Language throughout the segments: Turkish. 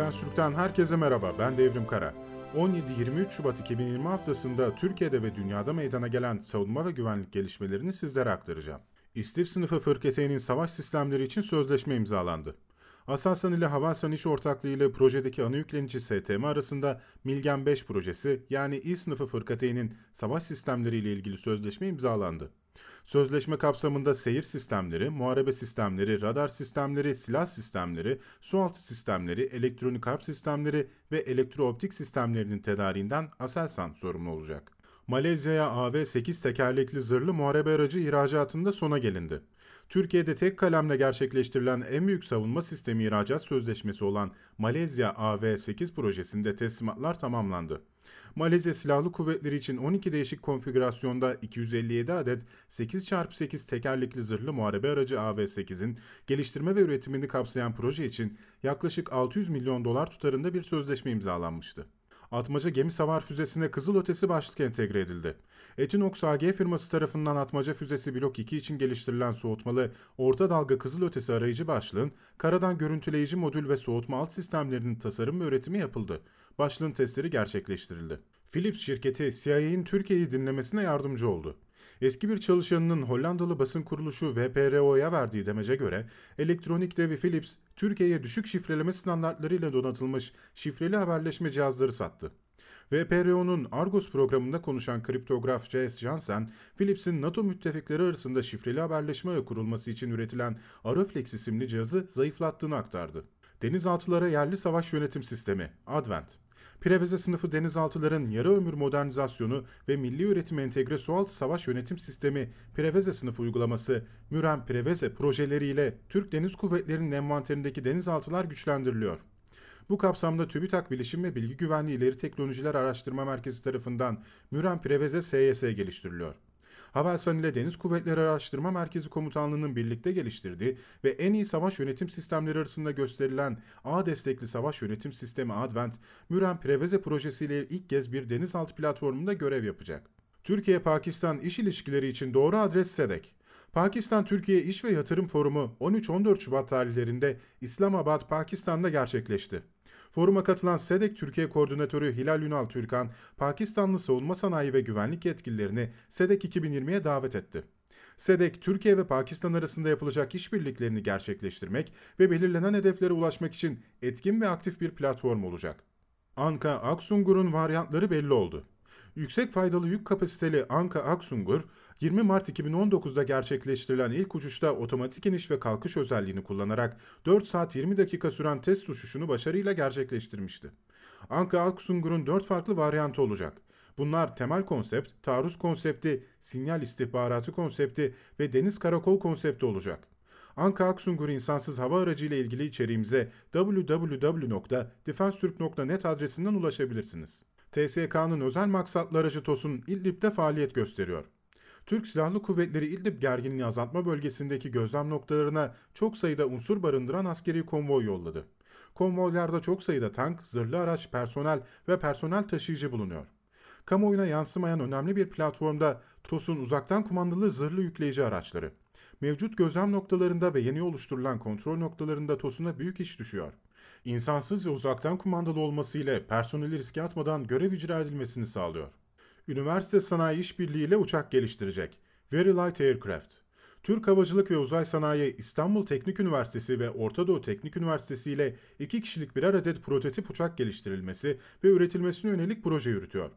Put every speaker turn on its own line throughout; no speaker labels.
Defense Türk'ten herkese merhaba, ben Devrim Kara. 17-23 Şubat 2020 haftasında Türkiye'de ve dünyada meydana gelen savunma ve güvenlik gelişmelerini sizlere aktaracağım. İstif sınıfı fırkateyn'in savaş sistemleri için sözleşme imzalandı. Aselsan ile Havelsan İş Ortaklığı ile projedeki ana yüklenici STM arasında Milgen 5 projesi yani İ sınıfı fırkateyn'in savaş sistemleri ile ilgili sözleşme imzalandı. Sözleşme kapsamında seyir sistemleri, muharebe sistemleri, radar sistemleri, silah sistemleri, sualtı sistemleri, elektronik harp sistemleri ve elektrooptik sistemlerinin tedariğinden Aselsan sorumlu olacak. Malezya'ya AV-8 tekerlekli zırhlı muharebe aracı ihracatında sona gelindi. Türkiye'de tek kalemle gerçekleştirilen en büyük savunma sistemi ihracat sözleşmesi olan Malezya AV-8 projesinde teslimatlar tamamlandı. Malezya Silahlı Kuvvetleri için 12 değişik konfigürasyonda 257 adet 8x8 tekerlekli zırhlı muharebe aracı AV-8'in geliştirme ve üretimini kapsayan proje için yaklaşık 600 milyon dolar tutarında bir sözleşme imzalanmıştı. Atmaca gemi savar füzesine Kızıl Ötesi başlık entegre edildi. Etinox AG firması tarafından Atmaca füzesi Blok 2 için geliştirilen soğutmalı orta dalga Kızıl Ötesi arayıcı başlığın karadan görüntüleyici modül ve soğutma alt sistemlerinin tasarım ve üretimi yapıldı. Başlığın testleri gerçekleştirildi. Philips şirketi CIA'in Türkiye'yi dinlemesine yardımcı oldu. Eski bir çalışanının Hollandalı basın kuruluşu VPRO'ya verdiği demece göre elektronik devi Philips, Türkiye'ye düşük şifreleme standartlarıyla donatılmış şifreli haberleşme cihazları sattı. VPRO'nun Argos programında konuşan kriptograf J.S. Jansen, Philips'in NATO müttefikleri arasında şifreli haberleşme ağı kurulması için üretilen Aroflex isimli cihazı zayıflattığını aktardı. Denizaltılara yerli savaş yönetim sistemi, Advent, Preveze sınıfı denizaltıların yarı ömür modernizasyonu ve milli üretim entegre sualtı savaş yönetim sistemi Preveze sınıfı uygulaması Müren Preveze projeleriyle Türk Deniz Kuvvetleri'nin envanterindeki denizaltılar güçlendiriliyor. Bu kapsamda TÜBİTAK Bilişim ve Bilgi Güvenliği İleri Teknolojiler Araştırma Merkezi tarafından Müren Preveze SYS geliştiriliyor. Havelsan ile Deniz Kuvvetleri Araştırma Merkezi Komutanlığı'nın birlikte geliştirdiği ve en iyi savaş yönetim sistemleri arasında gösterilen A destekli savaş yönetim sistemi Advent, Müren Preveze projesiyle ilk kez bir denizaltı platformunda görev yapacak. Türkiye-Pakistan iş ilişkileri için doğru adres SEDEK. Pakistan-Türkiye İş ve Yatırım Forumu 13-14 Şubat tarihlerinde İslamabad, Pakistan'da gerçekleşti. Foruma katılan SEDEK Türkiye Koordinatörü Hilal Ünal Türkan, Pakistanlı savunma sanayi ve güvenlik yetkililerini SEDEK 2020'ye davet etti. SEDEK, Türkiye ve Pakistan arasında yapılacak işbirliklerini gerçekleştirmek ve belirlenen hedeflere ulaşmak için etkin ve aktif bir platform olacak. Anka Aksungur'un varyantları belli oldu. Yüksek faydalı yük kapasiteli Anka Aksungur, 20 Mart 2019'da gerçekleştirilen ilk uçuşta otomatik iniş ve kalkış özelliğini kullanarak 4 saat 20 dakika süren test uçuşunu başarıyla gerçekleştirmişti. Anka Aksungur'un 4 farklı varyantı olacak. Bunlar temel konsept, taarruz konsepti, sinyal istihbaratı konsepti ve deniz karakol konsepti olacak. Anka Aksungur insansız hava aracı ile ilgili içeriğimize www.defenseturk.net adresinden ulaşabilirsiniz. TSK'nın özel maksatlı aracı TOS'un İdlib'de faaliyet gösteriyor. Türk Silahlı Kuvvetleri İdlib gerginliği azaltma bölgesindeki gözlem noktalarına çok sayıda unsur barındıran askeri konvoy yolladı. Konvoylarda çok sayıda tank, zırhlı araç, personel ve personel taşıyıcı bulunuyor. Kamuoyuna yansımayan önemli bir platformda TOS'un uzaktan kumandalı zırhlı yükleyici araçları. Mevcut gözlem noktalarında ve yeni oluşturulan kontrol noktalarında TOS'una büyük iş düşüyor. İnsansız ve uzaktan kumandalı olması ile personeli riske atmadan görev icra edilmesini sağlıyor. Üniversite Sanayi İşbirliği ile uçak geliştirecek. Very Light Aircraft. Türk Havacılık ve Uzay Sanayi İstanbul Teknik Üniversitesi ve Orta Doğu Teknik Üniversitesi ile iki kişilik birer adet prototip uçak geliştirilmesi ve üretilmesine yönelik proje yürütüyor.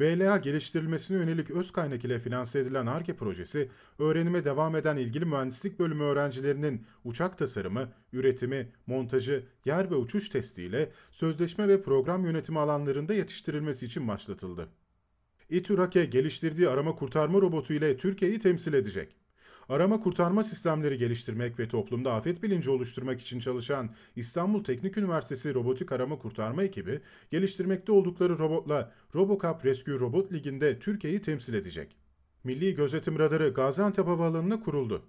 VLA geliştirilmesine yönelik öz kaynak ile finanse edilen ARGE projesi, öğrenime devam eden ilgili mühendislik bölümü öğrencilerinin uçak tasarımı, üretimi, montajı, yer ve uçuş testiyle sözleşme ve program yönetimi alanlarında yetiştirilmesi için başlatıldı. İTÜRAKE geliştirdiği arama kurtarma robotu ile Türkiye'yi temsil edecek. Arama kurtarma sistemleri geliştirmek ve toplumda afet bilinci oluşturmak için çalışan İstanbul Teknik Üniversitesi Robotik Arama Kurtarma ekibi geliştirmekte oldukları robotla RoboCup Rescue Robot Ligi'nde Türkiye'yi temsil edecek. Milli Gözetim Radarı Gaziantep Havaalanı'na kuruldu.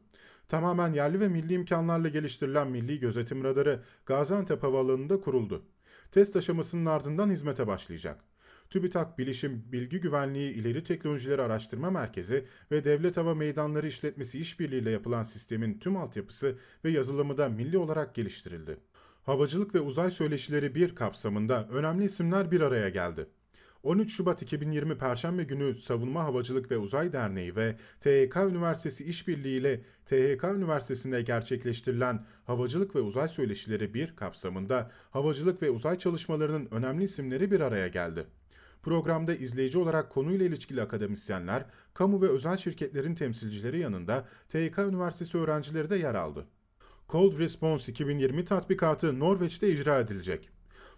Tamamen yerli ve milli imkanlarla geliştirilen Milli Gözetim Radarı Gaziantep Havaalanı'nda kuruldu. Test aşamasının ardından hizmete başlayacak. TÜBİTAK Bilişim Bilgi Güvenliği İleri Teknolojileri Araştırma Merkezi ve Devlet Hava Meydanları İşletmesi işbirliğiyle yapılan sistemin tüm altyapısı ve yazılımı da milli olarak geliştirildi. Havacılık ve Uzay Söyleşileri 1 kapsamında önemli isimler bir araya geldi. 13 Şubat 2020 Perşembe günü Savunma Havacılık ve Uzay Derneği ve THK Üniversitesi işbirliği ile THK Üniversitesi'nde gerçekleştirilen Havacılık ve Uzay Söyleşileri 1 kapsamında havacılık ve uzay çalışmalarının önemli isimleri bir araya geldi. Programda izleyici olarak konuyla ilişkili akademisyenler, kamu ve özel şirketlerin temsilcileri yanında THK Üniversitesi öğrencileri de yer aldı. Cold Response 2020 tatbikatı Norveç'te icra edilecek.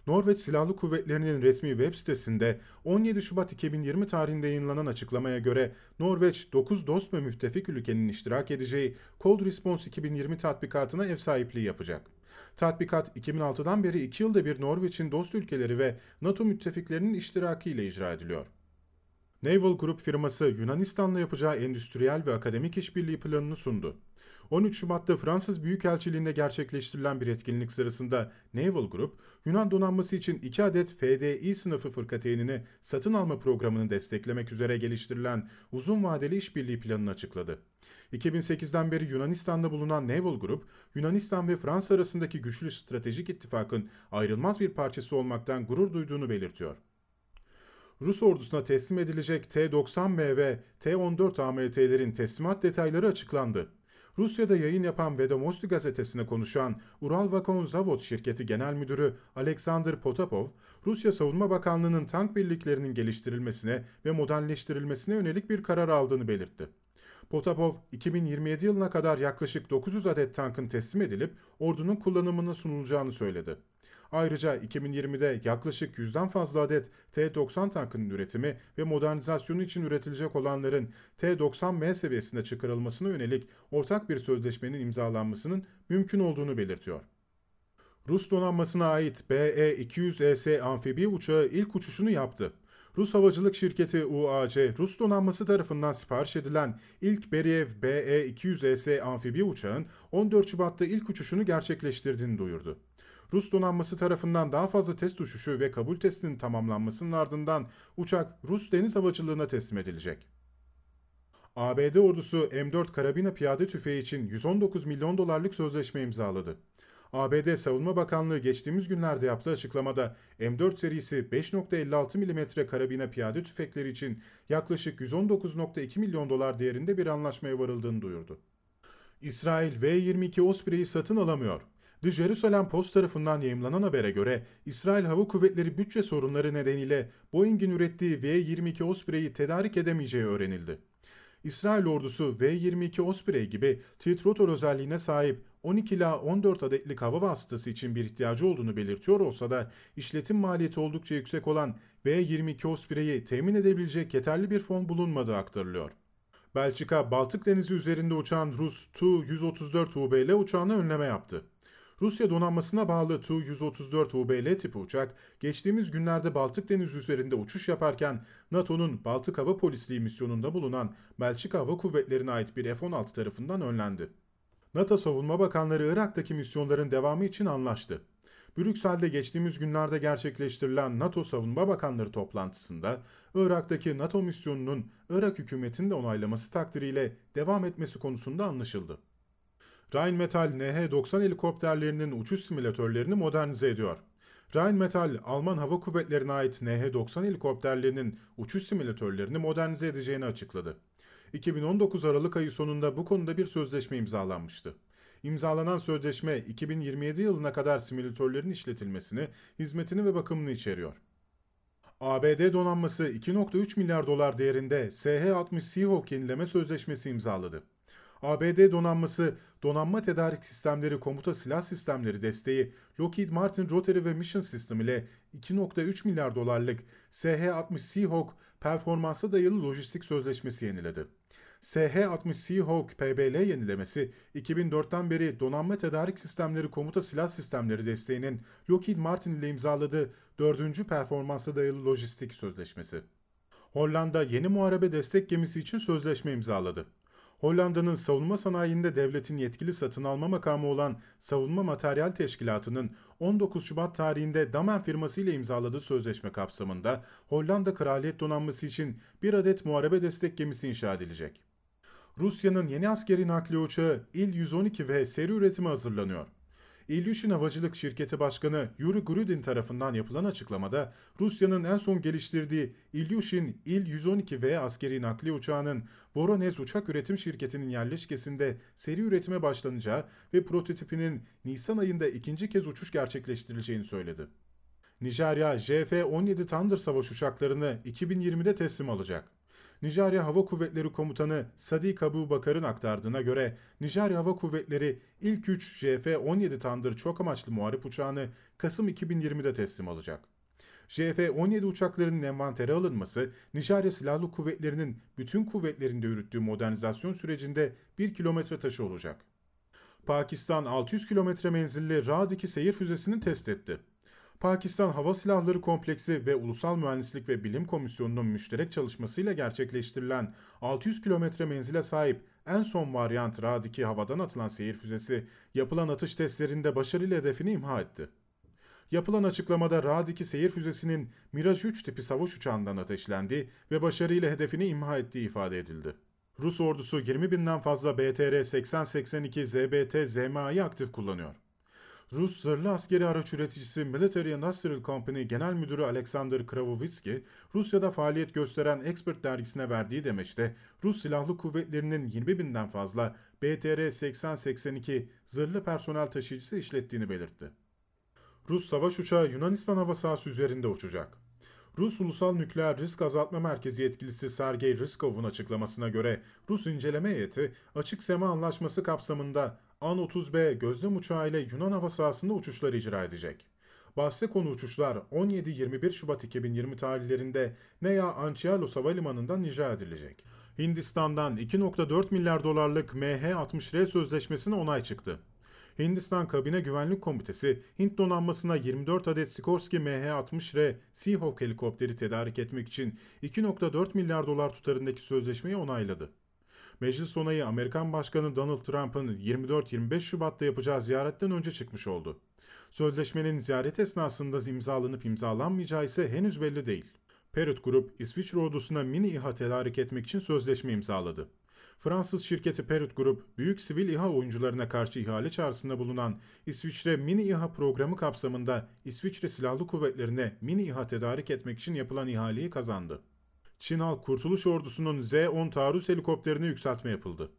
Norveç Silahlı Kuvvetleri'nin resmi web sitesinde 17 Şubat 2020 tarihinde yayınlanan açıklamaya göre Norveç 9 dost ve müttefik ülkenin iştirak edeceği Cold Response 2020 tatbikatına ev sahipliği yapacak. Tatbikat 2006'dan beri 2 yılda bir Norveç'in dost ülkeleri ve NATO müttefiklerinin iştirakiyle icra ediliyor. Naval Group firması Yunanistan'la yapacağı endüstriyel ve akademik işbirliği planını sundu. 13 Şubat'ta Fransız Büyükelçiliğinde gerçekleştirilen bir etkinlik sırasında Naval Group, Yunan donanması için 2 adet FDI sınıfı fırkateynini satın alma programını desteklemek üzere geliştirilen uzun vadeli işbirliği planını açıkladı. 2008'den beri Yunanistan'da bulunan Naval Group, Yunanistan ve Fransa arasındaki güçlü stratejik ittifakın ayrılmaz bir parçası olmaktan gurur duyduğunu belirtiyor. Rus ordusuna teslim edilecek T-90M ve T-14 AMT'lerin teslimat detayları açıklandı. Rusya'da yayın yapan Vedomosti gazetesine konuşan Ural Vakon Zavod şirketi genel müdürü Alexander Potapov, Rusya Savunma Bakanlığı'nın tank birliklerinin geliştirilmesine ve modernleştirilmesine yönelik bir karar aldığını belirtti. Potapov, 2027 yılına kadar yaklaşık 900 adet tankın teslim edilip ordunun kullanımına sunulacağını söyledi. Ayrıca 2020'de yaklaşık 100'den fazla adet T-90 tankının üretimi ve modernizasyonu için üretilecek olanların T-90M seviyesine çıkarılmasına yönelik ortak bir sözleşmenin imzalanmasının mümkün olduğunu belirtiyor. Rus donanmasına ait BE-200ES amfibi uçağı ilk uçuşunu yaptı. Rus havacılık şirketi UAC, Rus donanması tarafından sipariş edilen ilk Beriev BE-200ES amfibi uçağın 14 Şubat'ta ilk uçuşunu gerçekleştirdiğini duyurdu. Rus donanması tarafından daha fazla test uçuşu ve kabul testinin tamamlanmasının ardından uçak Rus deniz havacılığına teslim edilecek. ABD ordusu M4 karabina piyade tüfeği için 119 milyon dolarlık sözleşme imzaladı. ABD Savunma Bakanlığı geçtiğimiz günlerde yaptığı açıklamada M4 serisi 5.56 mm karabina piyade tüfekleri için yaklaşık 119.2 milyon dolar değerinde bir anlaşmaya varıldığını duyurdu. İsrail V-22 Osprey'i satın alamıyor. The Jerusalem Post tarafından yayımlanan habere göre İsrail Hava Kuvvetleri bütçe sorunları nedeniyle Boeing'in ürettiği V-22 Osprey'i tedarik edemeyeceği öğrenildi. İsrail ordusu V-22 Osprey gibi tilt özelliğine sahip 12 ila 14 adetlik hava vasıtası için bir ihtiyacı olduğunu belirtiyor olsa da işletim maliyeti oldukça yüksek olan V-22 Osprey'i temin edebilecek yeterli bir fon bulunmadığı aktarılıyor. Belçika, Baltık Denizi üzerinde uçan Rus Tu-134 UBL uçağına önleme yaptı. Rusya donanmasına bağlı Tu-134 UBL tipi uçak geçtiğimiz günlerde Baltık Denizi üzerinde uçuş yaparken NATO'nun Baltık Hava Polisliği misyonunda bulunan Belçika Hava Kuvvetleri'ne ait bir F-16 tarafından önlendi. NATO Savunma Bakanları Irak'taki misyonların devamı için anlaştı. Brüksel'de geçtiğimiz günlerde gerçekleştirilen NATO Savunma Bakanları toplantısında Irak'taki NATO misyonunun Irak hükümetinin de onaylaması takdiriyle devam etmesi konusunda anlaşıldı. Rheinmetall NH-90 helikopterlerinin uçuş simülatörlerini modernize ediyor. Rheinmetall, Alman Hava Kuvvetleri'ne ait NH-90 helikopterlerinin uçuş simülatörlerini modernize edeceğini açıkladı. 2019 Aralık ayı sonunda bu konuda bir sözleşme imzalanmıştı. İmzalanan sözleşme 2027 yılına kadar simülatörlerin işletilmesini, hizmetini ve bakımını içeriyor. ABD donanması 2.3 milyar dolar değerinde SH-60 Seahawk yenileme sözleşmesi imzaladı. ABD donanması donanma tedarik sistemleri komuta silah sistemleri desteği Lockheed Martin Rotary ve Mission System ile 2.3 milyar dolarlık SH-60 Seahawk performansa dayalı lojistik sözleşmesi yeniledi. SH-60 Seahawk PBL yenilemesi 2004'ten beri donanma tedarik sistemleri komuta silah sistemleri desteğinin Lockheed Martin ile imzaladığı 4. performansa dayalı lojistik sözleşmesi. Hollanda yeni muharebe destek gemisi için sözleşme imzaladı. Hollanda'nın savunma sanayinde devletin yetkili satın alma makamı olan Savunma Materyal Teşkilatı'nın 19 Şubat tarihinde Damen firması ile imzaladığı sözleşme kapsamında Hollanda Kraliyet Donanması için bir adet muharebe destek gemisi inşa edilecek. Rusya'nın yeni askeri nakliye uçağı İl-112 ve seri üretimi hazırlanıyor. İlyushin Havacılık Şirketi Başkanı Yuri Grudin tarafından yapılan açıklamada Rusya'nın en son geliştirdiği İlyushin İl-112V askeri nakliye uçağının Voronezh Uçak Üretim Şirketi'nin yerleşkesinde seri üretime başlanacağı ve prototipinin Nisan ayında ikinci kez uçuş gerçekleştirileceğini söyledi. Nijerya, JF-17 Thunder savaş uçaklarını 2020'de teslim alacak. Nijerya Hava Kuvvetleri Komutanı Sadiq Abu Bakar'ın aktardığına göre Nijerya Hava Kuvvetleri ilk 3 JF-17 Thunder çok amaçlı muharip uçağını Kasım 2020'de teslim alacak. JF-17 uçaklarının envantere alınması, Nijerya Silahlı Kuvvetleri'nin bütün kuvvetlerinde yürüttüğü modernizasyon sürecinde bir kilometre taşı olacak. Pakistan 600 kilometre menzilli Ra'daki seyir füzesini test etti. Pakistan Hava Silahları Kompleksi ve Ulusal Mühendislik ve Bilim Komisyonu'nun müşterek çalışmasıyla gerçekleştirilen 600 kilometre menzile sahip en son varyant Ra-2 havadan atılan seyir füzesi yapılan atış testlerinde başarıyla hedefini imha etti. Yapılan açıklamada Ra-2 seyir füzesinin Mirage 3 tipi savaş uçağından ateşlendi ve başarıyla hedefini imha ettiği ifade edildi. Rus ordusu 20 binden fazla BTR-8082 ZBT ZMA'yı aktif kullanıyor. Rus zırhlı askeri araç üreticisi Military Industrial Company Genel Müdürü Alexander Kravovitsky, Rusya'da faaliyet gösteren Expert dergisine verdiği demeçte Rus Silahlı Kuvvetleri'nin 20 binden fazla BTR-8082 zırhlı personel taşıyıcısı işlettiğini belirtti. Rus savaş uçağı Yunanistan hava sahası üzerinde uçacak. Rus Ulusal Nükleer Risk Azaltma Merkezi yetkilisi Sergey Ryskov'un açıklamasına göre Rus inceleme heyeti Açık Sema Anlaşması kapsamında An-30B gözlem uçağı ile Yunan hava sahasında uçuşlar icra edecek. Bahse konu uçuşlar 17-21 Şubat 2020 tarihlerinde Nea Anchialos Havalimanı'ndan icra edilecek. Hindistan'dan 2.4 milyar dolarlık MH-60R sözleşmesine onay çıktı. Hindistan Kabine Güvenlik Komitesi, Hint donanmasına 24 adet Sikorsky MH-60R Seahawk helikopteri tedarik etmek için 2.4 milyar dolar tutarındaki sözleşmeyi onayladı. Meclis onayı Amerikan Başkanı Donald Trump'ın 24-25 Şubat'ta yapacağı ziyaretten önce çıkmış oldu. Sözleşmenin ziyaret esnasında imzalanıp imzalanmayacağı ise henüz belli değil. Perut Grup, İsviçre ordusuna mini İHA tedarik etmek için sözleşme imzaladı. Fransız şirketi Perut Grup, büyük sivil İHA oyuncularına karşı ihale çağrısında bulunan İsviçre Mini İHA programı kapsamında İsviçre Silahlı Kuvvetlerine mini İHA tedarik etmek için yapılan ihaleyi kazandı. Çin Halk Kurtuluş Ordusu'nun Z-10 taarruz helikopterine yükseltme yapıldı.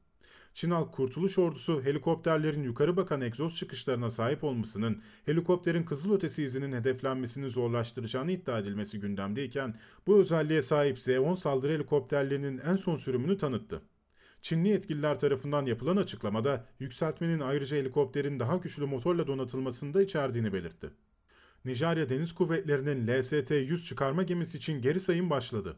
Çin Halk Kurtuluş Ordusu helikopterlerin yukarı bakan egzoz çıkışlarına sahip olmasının helikopterin kızılötesi izinin hedeflenmesini zorlaştıracağını iddia edilmesi gündemdeyken bu özelliğe sahip Z-10 saldırı helikopterlerinin en son sürümünü tanıttı. Çinli yetkililer tarafından yapılan açıklamada yükseltmenin ayrıca helikopterin daha güçlü motorla donatılmasını da içerdiğini belirtti. Nijerya Deniz Kuvvetleri'nin LST-100 çıkarma gemisi için geri sayım başladı.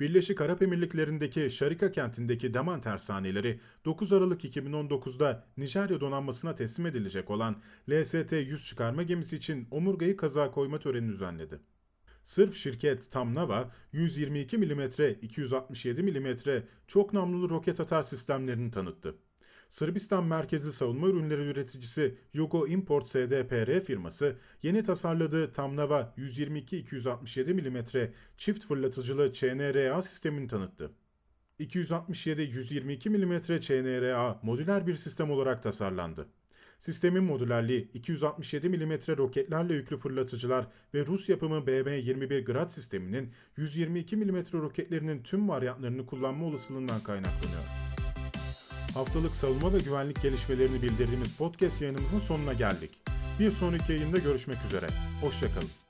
Birleşik Arap Emirlikleri'ndeki Şarika kentindeki Daman tersaneleri 9 Aralık 2019'da Nijerya donanmasına teslim edilecek olan LST-100 çıkarma gemisi için omurgayı kaza koyma töreni düzenledi. Sırp şirket Tamnava 122 mm 267 mm çok namlulu roket atar sistemlerini tanıttı. Sırbistan merkezli savunma ürünleri üreticisi Yugo Import SDPR firması yeni tasarladığı Tamnava 122-267 mm çift fırlatıcılı CNRA sistemini tanıttı. 267-122 mm CNRA modüler bir sistem olarak tasarlandı. Sistemin modülerliği 267 mm roketlerle yüklü fırlatıcılar ve Rus yapımı BM-21 Grad sisteminin 122 mm roketlerinin tüm varyantlarını kullanma olasılığından kaynaklanıyor. Haftalık savunma ve güvenlik gelişmelerini bildirdiğimiz podcast yayınımızın sonuna geldik. Bir sonraki yayında görüşmek üzere. Hoşçakalın.